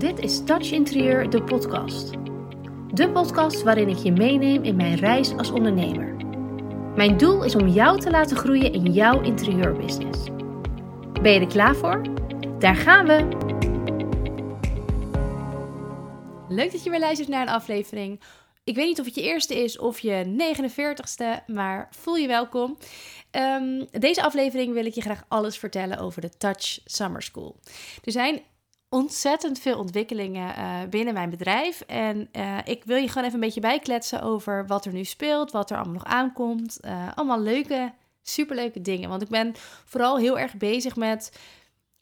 Dit is Touch Interieur, de podcast. De podcast waarin ik je meeneem in mijn reis als ondernemer. Mijn doel is om jou te laten groeien in jouw interieurbusiness. Ben je er klaar voor? Daar gaan we! Leuk dat je weer luistert naar een aflevering. Ik weet niet of het je eerste is of je 49ste, maar voel je welkom. Um, deze aflevering wil ik je graag alles vertellen over de Touch Summer School. Er zijn ontzettend veel ontwikkelingen uh, binnen mijn bedrijf. En uh, ik wil je gewoon even een beetje bijkletsen over wat er nu speelt, wat er allemaal nog aankomt. Uh, allemaal leuke, superleuke dingen. Want ik ben vooral heel erg bezig met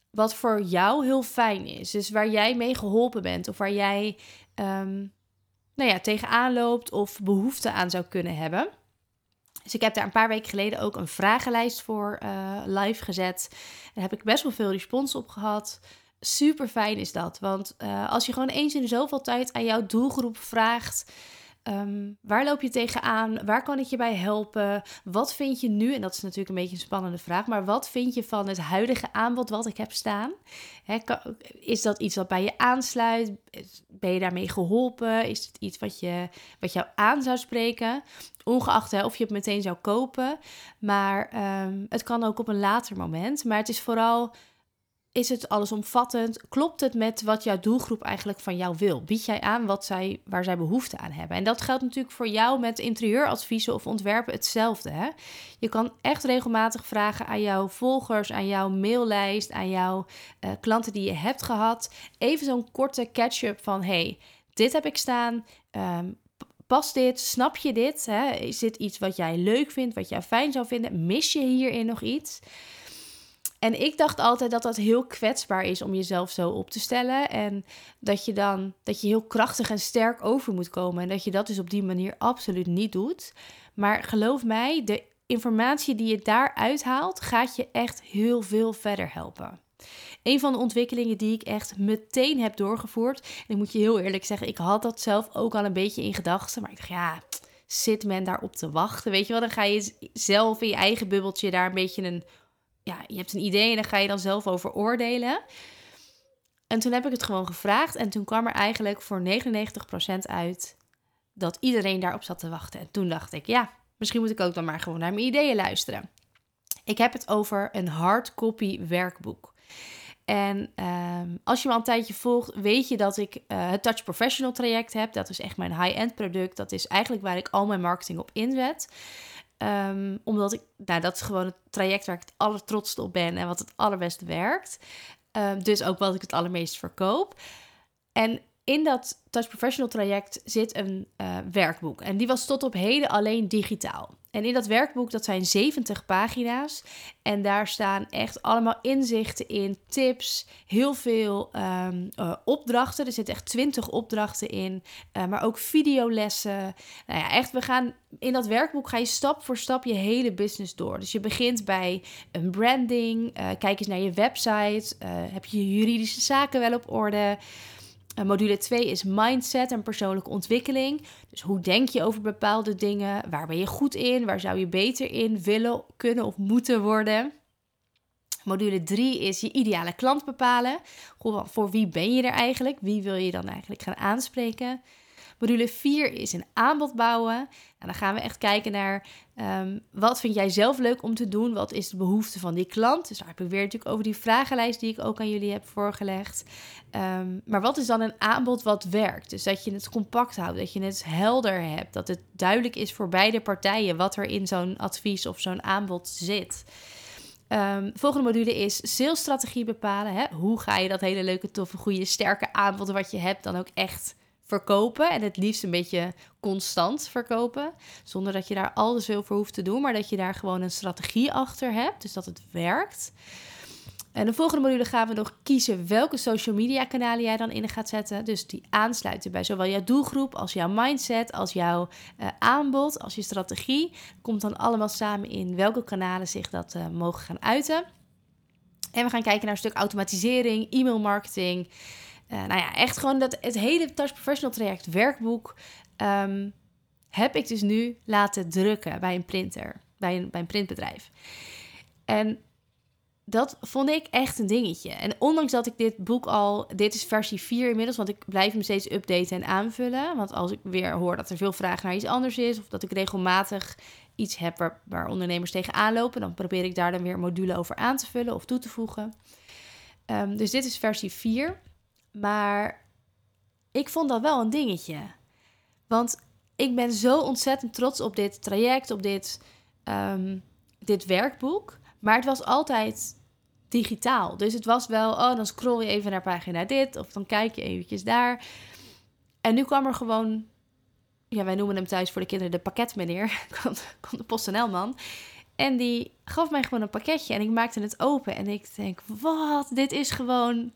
wat voor jou heel fijn is. Dus waar jij mee geholpen bent of waar jij um, nou ja, tegenaan loopt of behoefte aan zou kunnen hebben. Dus ik heb daar een paar weken geleden ook een vragenlijst voor live gezet. Daar heb ik best wel veel respons op gehad super fijn is dat. Want uh, als je gewoon eens in zoveel tijd aan jouw doelgroep vraagt. Um, waar loop je tegenaan? Waar kan ik je bij helpen? Wat vind je nu? En dat is natuurlijk een beetje een spannende vraag. Maar wat vind je van het huidige aanbod wat ik heb staan? is dat iets wat bij je aansluit? Ben je daarmee geholpen? Is het iets wat, je, wat jou aan zou spreken? Ongeacht of je het meteen zou kopen. Maar um, het kan ook op een later moment. Maar het is vooral is het allesomvattend? Klopt het met wat jouw doelgroep eigenlijk van jou wil? Bied jij aan wat zij, waar zij behoefte aan hebben? En dat geldt natuurlijk voor jou met interieuradviezen of ontwerpen hetzelfde. Hè? Je kan echt regelmatig vragen aan jouw volgers, aan jouw maillijst, aan jouw uh, klanten die je hebt gehad. Even zo'n korte catch-up van: hey, dit heb ik staan. Um, Past dit? Snap je dit? Hè? Is dit iets wat jij leuk vindt, wat jij fijn zou vinden? Mis je hierin nog iets? En ik dacht altijd dat dat heel kwetsbaar is om jezelf zo op te stellen. En dat je dan dat je heel krachtig en sterk over moet komen. En dat je dat dus op die manier absoluut niet doet. Maar geloof mij, de informatie die je daar uithaalt, gaat je echt heel veel verder helpen. Een van de ontwikkelingen die ik echt meteen heb doorgevoerd. En ik moet je heel eerlijk zeggen, ik had dat zelf ook al een beetje in gedachten. Maar ik dacht, ja, zit men daarop te wachten? Weet je wel, dan ga je zelf in je eigen bubbeltje daar een beetje een ja, je hebt een idee en dan ga je dan zelf over oordelen. En toen heb ik het gewoon gevraagd en toen kwam er eigenlijk voor 99% uit dat iedereen daarop zat te wachten. En toen dacht ik, ja, misschien moet ik ook dan maar gewoon naar mijn ideeën luisteren. Ik heb het over een hardcopy werkboek. En um, als je me al een tijdje volgt, weet je dat ik uh, het Touch Professional traject heb. Dat is echt mijn high-end product. Dat is eigenlijk waar ik al mijn marketing op inzet. Um, omdat ik, nou, dat is gewoon het traject waar ik het allertrotste op ben en wat het allerbest werkt. Um, dus ook wat ik het allermeest verkoop. En in dat Touch Professional traject zit een uh, werkboek. En die was tot op heden alleen digitaal. En in dat werkboek, dat zijn 70 pagina's. En daar staan echt allemaal inzichten in, tips, heel veel um, uh, opdrachten. Er zitten echt 20 opdrachten in, uh, maar ook videolessen. Nou ja, echt, we gaan in dat werkboek ga je stap voor stap je hele business door. Dus je begint bij een branding, uh, kijk eens naar je website, heb je je juridische zaken wel op orde. Uh, module 2 is mindset en persoonlijke ontwikkeling. Dus hoe denk je over bepaalde dingen? Waar ben je goed in? Waar zou je beter in willen, kunnen of moeten worden? Module 3 is je ideale klant bepalen. Voor wie ben je er eigenlijk? Wie wil je dan eigenlijk gaan aanspreken? Module 4 is een aanbod bouwen. En dan gaan we echt kijken naar um, wat vind jij zelf leuk om te doen? Wat is de behoefte van die klant? Dus daar heb ik weer natuurlijk over die vragenlijst die ik ook aan jullie heb voorgelegd. Um, maar wat is dan een aanbod wat werkt? Dus dat je het compact houdt, dat je het helder hebt, dat het duidelijk is voor beide partijen wat er in zo'n advies of zo'n aanbod zit. Um, volgende module is salesstrategie bepalen. Hè? Hoe ga je dat hele leuke, toffe, goede, sterke aanbod wat je hebt dan ook echt verkopen. En het liefst een beetje constant verkopen. Zonder dat je daar al te veel voor hoeft te doen. Maar dat je daar gewoon een strategie achter hebt. Dus dat het werkt. En de volgende module gaan we nog kiezen welke social media kanalen jij dan in gaat zetten. Dus die aansluiten bij zowel jouw doelgroep als jouw mindset, als jouw uh, aanbod, als je strategie. Komt dan allemaal samen in welke kanalen zich dat uh, mogen gaan uiten. En we gaan kijken naar een stuk automatisering, e-mail marketing. Uh, nou ja, echt gewoon dat het hele Touch Professional traject werkboek um, heb ik dus nu laten drukken bij een printer, bij een, bij een printbedrijf. En dat vond ik echt een dingetje. En ondanks dat ik dit boek al, dit is versie 4 inmiddels, want ik blijf hem steeds updaten en aanvullen. Want als ik weer hoor dat er veel vragen naar iets anders is, of dat ik regelmatig iets heb waar, waar ondernemers tegenaan lopen, dan probeer ik daar dan weer module over aan te vullen of toe te voegen. Ehm, dus dit is versie 4. Maar ik vond dat wel een dingetje. Want ik ben zo ontzettend trots op dit traject, op dit, ehm, dit werkboek. Maar het was altijd digitaal. Dus het was wel, oh, dan scroll je even naar pagina dit, of dan kijk je eventjes daar. En nu kwam er gewoon, ja, wij noemen hem thuis voor de kinderen de pakketmeneer, kwam, kwam de PostNL-man. En die gaf mij gewoon een pakketje en ik maakte het open. En ik denk, wat, dit is gewoon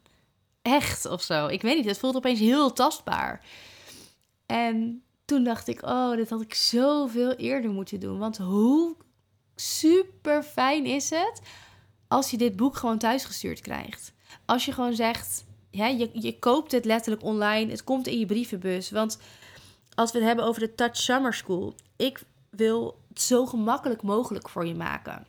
echt of zo. Ik weet niet, het voelt opeens heel tastbaar. En toen dacht ik, oh, dit had ik zoveel eerder moeten doen. Want hoe super fijn is het als je dit boek gewoon thuisgestuurd krijgt. Als je gewoon zegt, ja, je, je koopt het letterlijk online, het komt in je brievenbus. Want als we het hebben over de Touch Summer School, ik wil het zo gemakkelijk mogelijk voor je maken.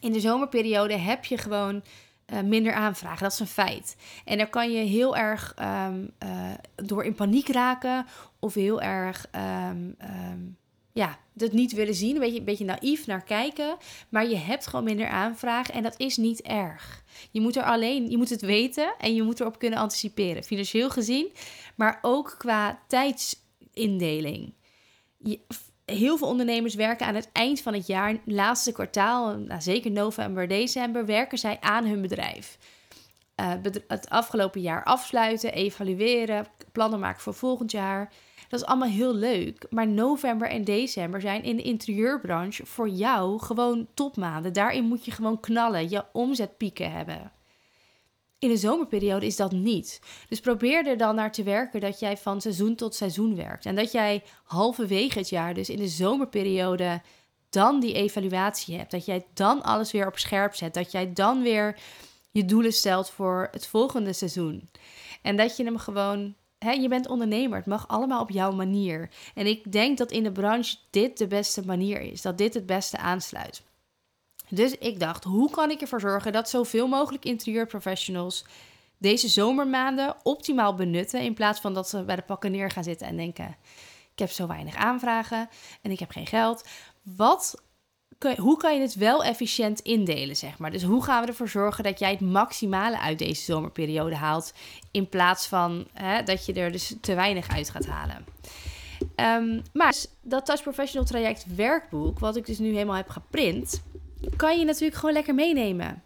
In de zomerperiode heb je gewoon uh, minder aanvragen. Dat is een feit. En daar kan je heel erg um, uh, door in paniek raken of heel erg um, um, ja, het niet willen zien. Een beetje, een beetje naïef naar kijken. Maar je hebt gewoon minder aanvragen en dat is niet erg. Je moet er alleen, je moet het weten en je moet erop kunnen anticiperen. Financieel gezien, maar ook qua tijdsindeling. Je, heel veel ondernemers werken aan het eind van het jaar, laatste kwartaal, nou, zeker november, december, werken zij aan hun bedrijf. Uh, het afgelopen jaar afsluiten, evalueren, plannen maken voor volgend jaar. Dat is allemaal heel leuk. Maar november en december zijn in de interieurbranche voor jou gewoon topmaanden. Daarin moet je gewoon knallen, je omzetpieken hebben. In de zomerperiode is dat niet. Dus probeer er dan naar te werken dat jij van seizoen tot seizoen werkt. En dat jij halverwege het jaar, dus in de zomerperiode, dan die evaluatie hebt. Dat jij dan alles weer op scherp zet. Dat jij dan weer je doelen stelt voor het volgende seizoen. En dat je hem gewoon. Hè, je bent ondernemer, het mag allemaal op jouw manier. En ik denk dat in de branche dit de beste manier is. Dat dit het beste aansluit. Dus ik dacht, hoe kan ik ervoor zorgen dat zoveel mogelijk interieurprofessionals deze zomermaanden optimaal benutten. In plaats van dat ze bij de pakken neer gaan zitten en denken: ik heb zo weinig aanvragen en ik heb geen geld. Wat, hoe kan je het wel efficiënt indelen, zeg maar? Dus hoe gaan we ervoor zorgen dat jij het maximale uit deze zomerperiode haalt, in plaats van hè, dat je er dus te weinig uit gaat halen? Um, maar dat Touch Professional traject werkboek, wat ik dus nu helemaal heb geprint, kan je natuurlijk gewoon lekker meenemen.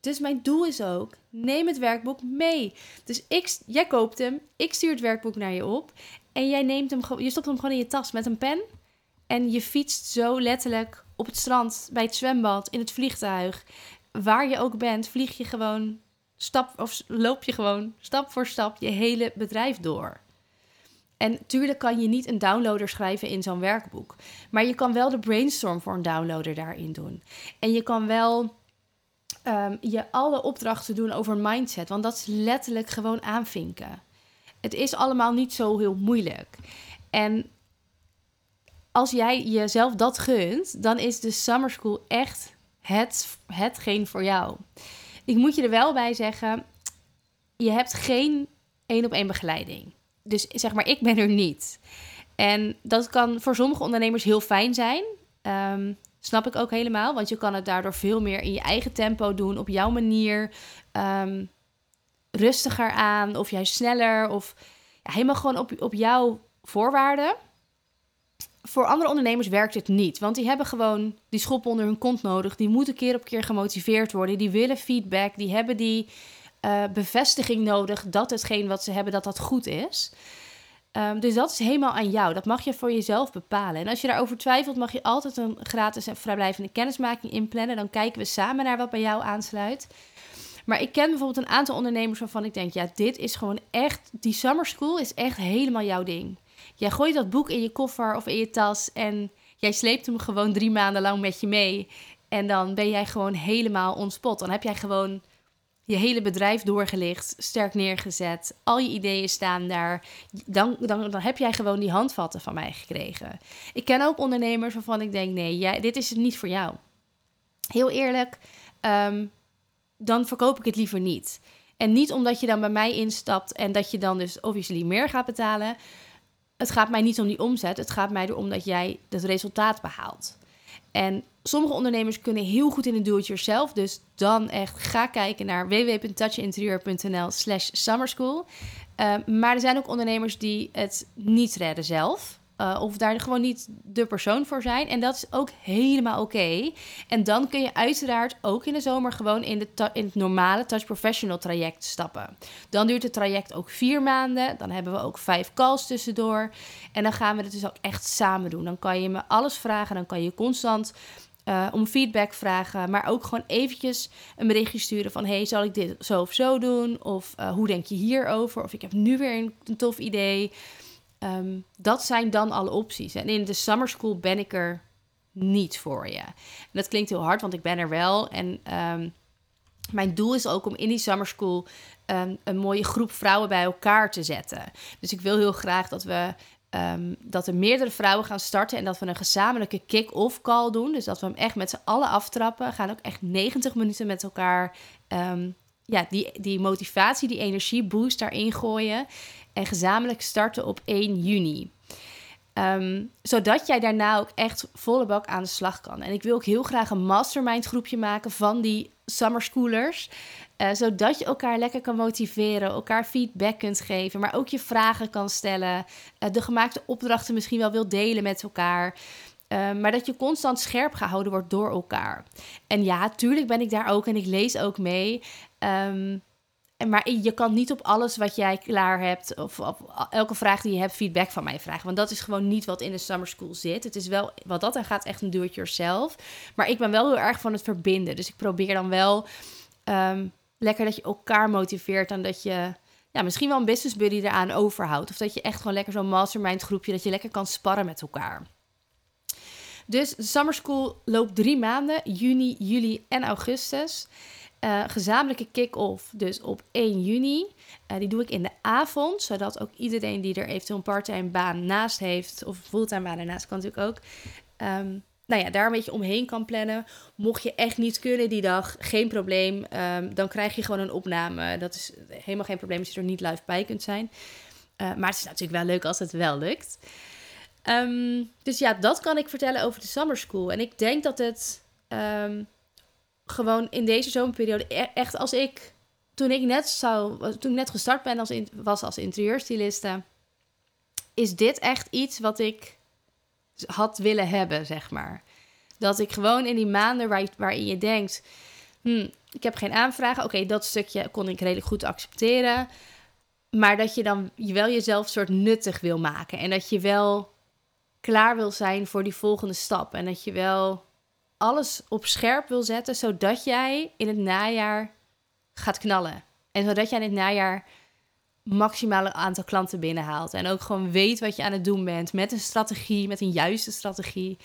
Dus mijn doel is ook, neem het werkboek mee. Dus ik, jij koopt hem, ik stuur het werkboek naar je op. En jij neemt hem, je stopt hem gewoon in je tas met een pen. En je fietst zo letterlijk op het strand, bij het zwembad, in het vliegtuig. Waar je ook bent, vlieg je gewoon stap of loop je gewoon stap voor stap je hele bedrijf door. En tuurlijk kan je niet een downloader schrijven in zo'n werkboek. Maar je kan wel de brainstorm voor een downloader daarin doen. En je kan wel um, je alle opdrachten doen over mindset. Want dat is letterlijk gewoon aanvinken. Het is allemaal niet zo heel moeilijk. En als jij jezelf dat gunt, dan is de summer school echt het, hetgeen voor jou. Ik moet je er wel bij zeggen, je hebt geen één op één begeleiding dus zeg maar, ik ben er niet. En dat kan voor sommige ondernemers heel fijn zijn. Um, snap ik ook helemaal, want je kan het daardoor veel meer in je eigen tempo doen, op jouw manier, um, rustiger aan, of juist sneller, of helemaal gewoon op, op jouw voorwaarden. Voor andere ondernemers werkt het niet, want die hebben gewoon die schop onder hun kont nodig. Die moeten keer op keer gemotiveerd worden. Die willen feedback, die hebben die uh, bevestiging nodig dat hetgeen wat ze hebben, dat dat goed is. Um, dus dat is helemaal aan jou. Dat mag je voor jezelf bepalen. En als je daarover twijfelt, mag je altijd een gratis en vrijblijvende kennismaking inplannen. Dan kijken we samen naar wat bij jou aansluit. Maar ik ken bijvoorbeeld een aantal ondernemers waarvan ik denk: ja, dit is gewoon echt. Die summer school is echt helemaal jouw ding. Jij gooit dat boek in je koffer of in je tas en jij sleept hem gewoon drie maanden lang met je mee. En dan ben jij gewoon helemaal onspot. Dan heb jij gewoon je hele bedrijf doorgelicht, sterk neergezet, al je ideeën staan daar, dan, dan, dan heb jij gewoon die handvatten van mij gekregen. Ik ken ook ondernemers waarvan ik denk: nee, jij, dit is het niet voor jou. Heel eerlijk, ehm, dan verkoop ik het liever niet. En niet omdat je dan bij mij instapt en dat je dan dus obviously meer gaat betalen. Het gaat mij niet om die omzet. Het gaat mij erom dat jij het resultaat behaalt. En sommige ondernemers kunnen heel goed in het do-it-yourself. Dus dan echt ga kijken naar www.touchinterieur.nl slash summerschool. Uh, maar er zijn ook ondernemers die het niet redden zelf. Uh, of daar gewoon niet de persoon voor zijn. En dat is ook helemaal oké. En dan kun je uiteraard ook in de zomer gewoon in, de in het normale Touch Professional traject stappen. Dan duurt het traject ook vier maanden. Dan hebben we ook vijf calls tussendoor. En dan gaan we het dus ook echt samen doen. Dan kan je me alles vragen. Dan kan je constant uh, om feedback vragen, maar ook gewoon eventjes een berichtje sturen van... hey, zal ik dit zo of zo doen? Of uh, hoe denk je hierover? Of ik heb nu weer een, tof idee. Um, dat zijn dan alle opties. En in de summer school ben ik er niet voor je. Dat klinkt heel hard, want ik ben er wel. En um, mijn doel is ook om in die summer school um, een mooie groep vrouwen bij elkaar te zetten. Dus ik wil heel graag dat we Um, dat er meerdere vrouwen gaan starten en dat we een gezamenlijke kick-off call doen. Dus dat we hem echt met z'n allen aftrappen. Gaan ook echt 90 minuten met elkaar um, ja, die, die motivatie, die energie boost daarin gooien. En gezamenlijk starten op 1 juni. Um, zodat jij daarna ook echt volle bak aan de slag kan. En ik wil ook heel graag een mastermind groepje maken van die summer schoolers. Uh, zodat je elkaar lekker kan motiveren, elkaar feedback kunt geven, maar ook je vragen kan stellen. Uh, de gemaakte opdrachten misschien wel wil delen met elkaar. Uh, maar dat je constant scherp gehouden wordt door elkaar. En ja, tuurlijk ben ik daar ook en ik lees ook mee. Um, maar je kan niet op alles wat jij klaar hebt, of op elke vraag die je hebt, feedback van mij vragen. Want dat is gewoon niet wat in de summer school zit. Het is wel, wat dat dan gaat, echt een do-it-yourself. Maar ik ben wel heel erg van het verbinden. Dus ik probeer dan wel um, lekker dat je elkaar motiveert. En dat je ja, misschien wel een business buddy eraan overhoudt. Of dat je echt gewoon lekker zo'n mastermind groepje, dat je lekker kan sparren met elkaar. Dus de summer school loopt drie maanden, juni, juli en augustus. Uh, gezamenlijke kick-off dus op 1 juni. Uh, die doe ik in de avond, zodat ook iedereen die er eventueel een parttime baan naast heeft, of een fulltime baan ernaast kan natuurlijk ook, um, nou ja, daar een beetje omheen kan plannen. Mocht je echt niet kunnen die dag, geen probleem. Um, dan krijg je gewoon een opname. Dat is helemaal geen probleem als je er niet live bij kunt zijn. Uh, maar het is natuurlijk wel leuk als het wel lukt. Um, dus ja, dat kan ik vertellen over de summer school. En ik denk dat het gewoon in deze zomerperiode e-, echt als ik toen ik net zou toen ik net gestart ben als was als interieurstyliste is dit echt iets wat ik had willen hebben zeg maar. Dat ik gewoon in die maanden waar, waarin je denkt hm, ik heb geen aanvragen oké dat stukje kon ik redelijk goed accepteren. Maar dat je dan wel jezelf soort nuttig wil maken en dat je wel klaar wil zijn voor die volgende stap en dat je wel alles op scherp wil zetten, zodat jij in het najaar gaat knallen. En zodat jij in het najaar maximale aantal klanten binnenhaalt. En ook gewoon weet wat je aan het doen bent met een strategie, met een juiste strategie.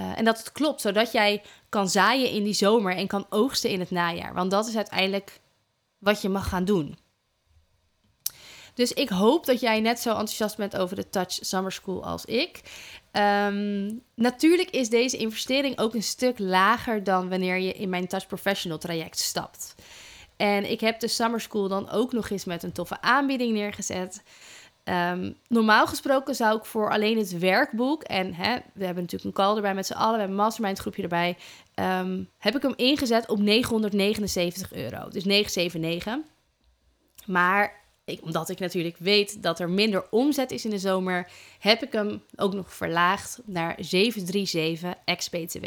Uh, en dat het klopt, zodat jij kan zaaien in die zomer en kan oogsten in het najaar. Want dat is uiteindelijk wat je mag gaan doen. Dus ik hoop dat jij net zo enthousiast bent over de Touch Summer School als ik. Um, natuurlijk is deze investering ook een stuk lager dan wanneer je in mijn Touch Professional traject stapt. En ik heb de Summer School dan ook nog eens met een toffe aanbieding neergezet. Um, normaal gesproken zou ik voor alleen het werkboek, en hè, we hebben natuurlijk een call erbij met z'n allen, we hebben een mastermind groepje erbij, um, heb ik hem ingezet op 979 euro. Dus 979. Maar ik, omdat ik natuurlijk weet dat er minder omzet is in de zomer, heb ik hem ook nog verlaagd naar 737 ex-BTW.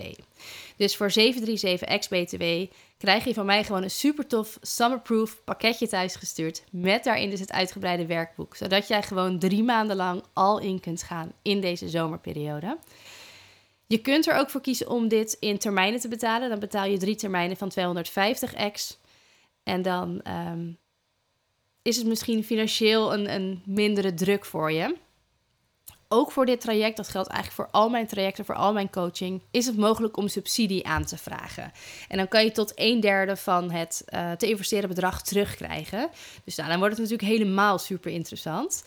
Dus voor 737 ex-BTW krijg je van mij gewoon een super tof summerproof pakketje thuis gestuurd. Met daarin dus het uitgebreide werkboek. Zodat jij gewoon drie maanden lang al in kunt gaan in deze zomerperiode. Je kunt er ook voor kiezen om dit in termijnen te betalen. Dan betaal je drie termijnen van 250 ex. En dan um, is het misschien financieel een, een mindere druk voor je. Ook voor dit traject, dat geldt eigenlijk voor al mijn trajecten, voor al mijn coaching, is het mogelijk om subsidie aan te vragen. En dan kan je tot een derde van het uh, te investeren bedrag terugkrijgen. Dus nou, dan wordt het natuurlijk helemaal super interessant.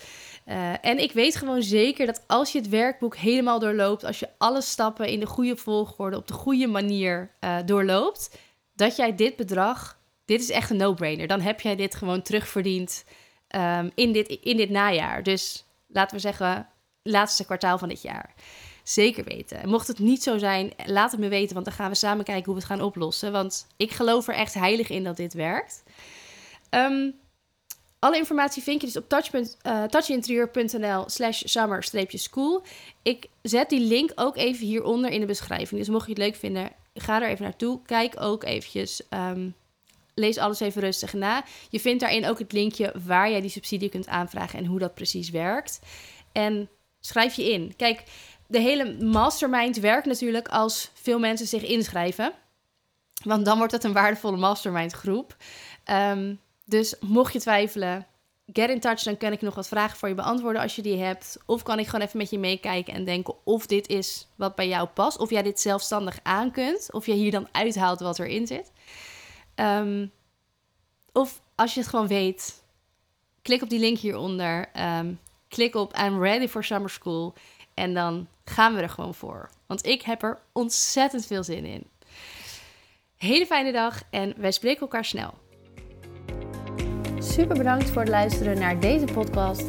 Uh, en ik weet gewoon zeker dat als je het werkboek helemaal doorloopt, als je alle stappen in de goede volgorde, op de goede manier uh, doorloopt, dat jij dit bedrag dit is echt een no-brainer. Dan heb jij dit gewoon terugverdiend um, in, dit, in dit najaar. Dus laten we zeggen, laatste kwartaal van dit jaar. Zeker weten. mocht het niet zo zijn, laat het me weten, want dan gaan we samen kijken hoe we het gaan oplossen. Want ik geloof er echt heilig in dat dit werkt. Um, alle informatie vind je dus op uh, touchinterieur.nl slash summer-school. Ik zet die link ook even hieronder in de beschrijving. Dus mocht je het leuk vinden, ga er even naartoe. Kijk ook eventjes, um, lees alles even rustig na. Je vindt daarin ook het linkje waar jij die subsidie kunt aanvragen en hoe dat precies werkt. En schrijf je in. Kijk, de hele mastermind werkt natuurlijk als veel mensen zich inschrijven. Want dan wordt het een waardevolle mastermind groep. Um, dus mocht je twijfelen, get in touch. Dan kan ik nog wat vragen voor je beantwoorden als je die hebt. Of kan ik gewoon even met je meekijken en denken of dit is wat bij jou past. Of jij dit zelfstandig aan kunt. Of je hier dan uithaalt wat erin zit. Ehm, of als je het gewoon weet, klik op die link hieronder. Um, klik op I'm ready for summer school. En dan gaan we er gewoon voor. Want ik heb er ontzettend veel zin in. Hele fijne dag en wij spreken elkaar snel. Super bedankt voor het luisteren naar deze podcast.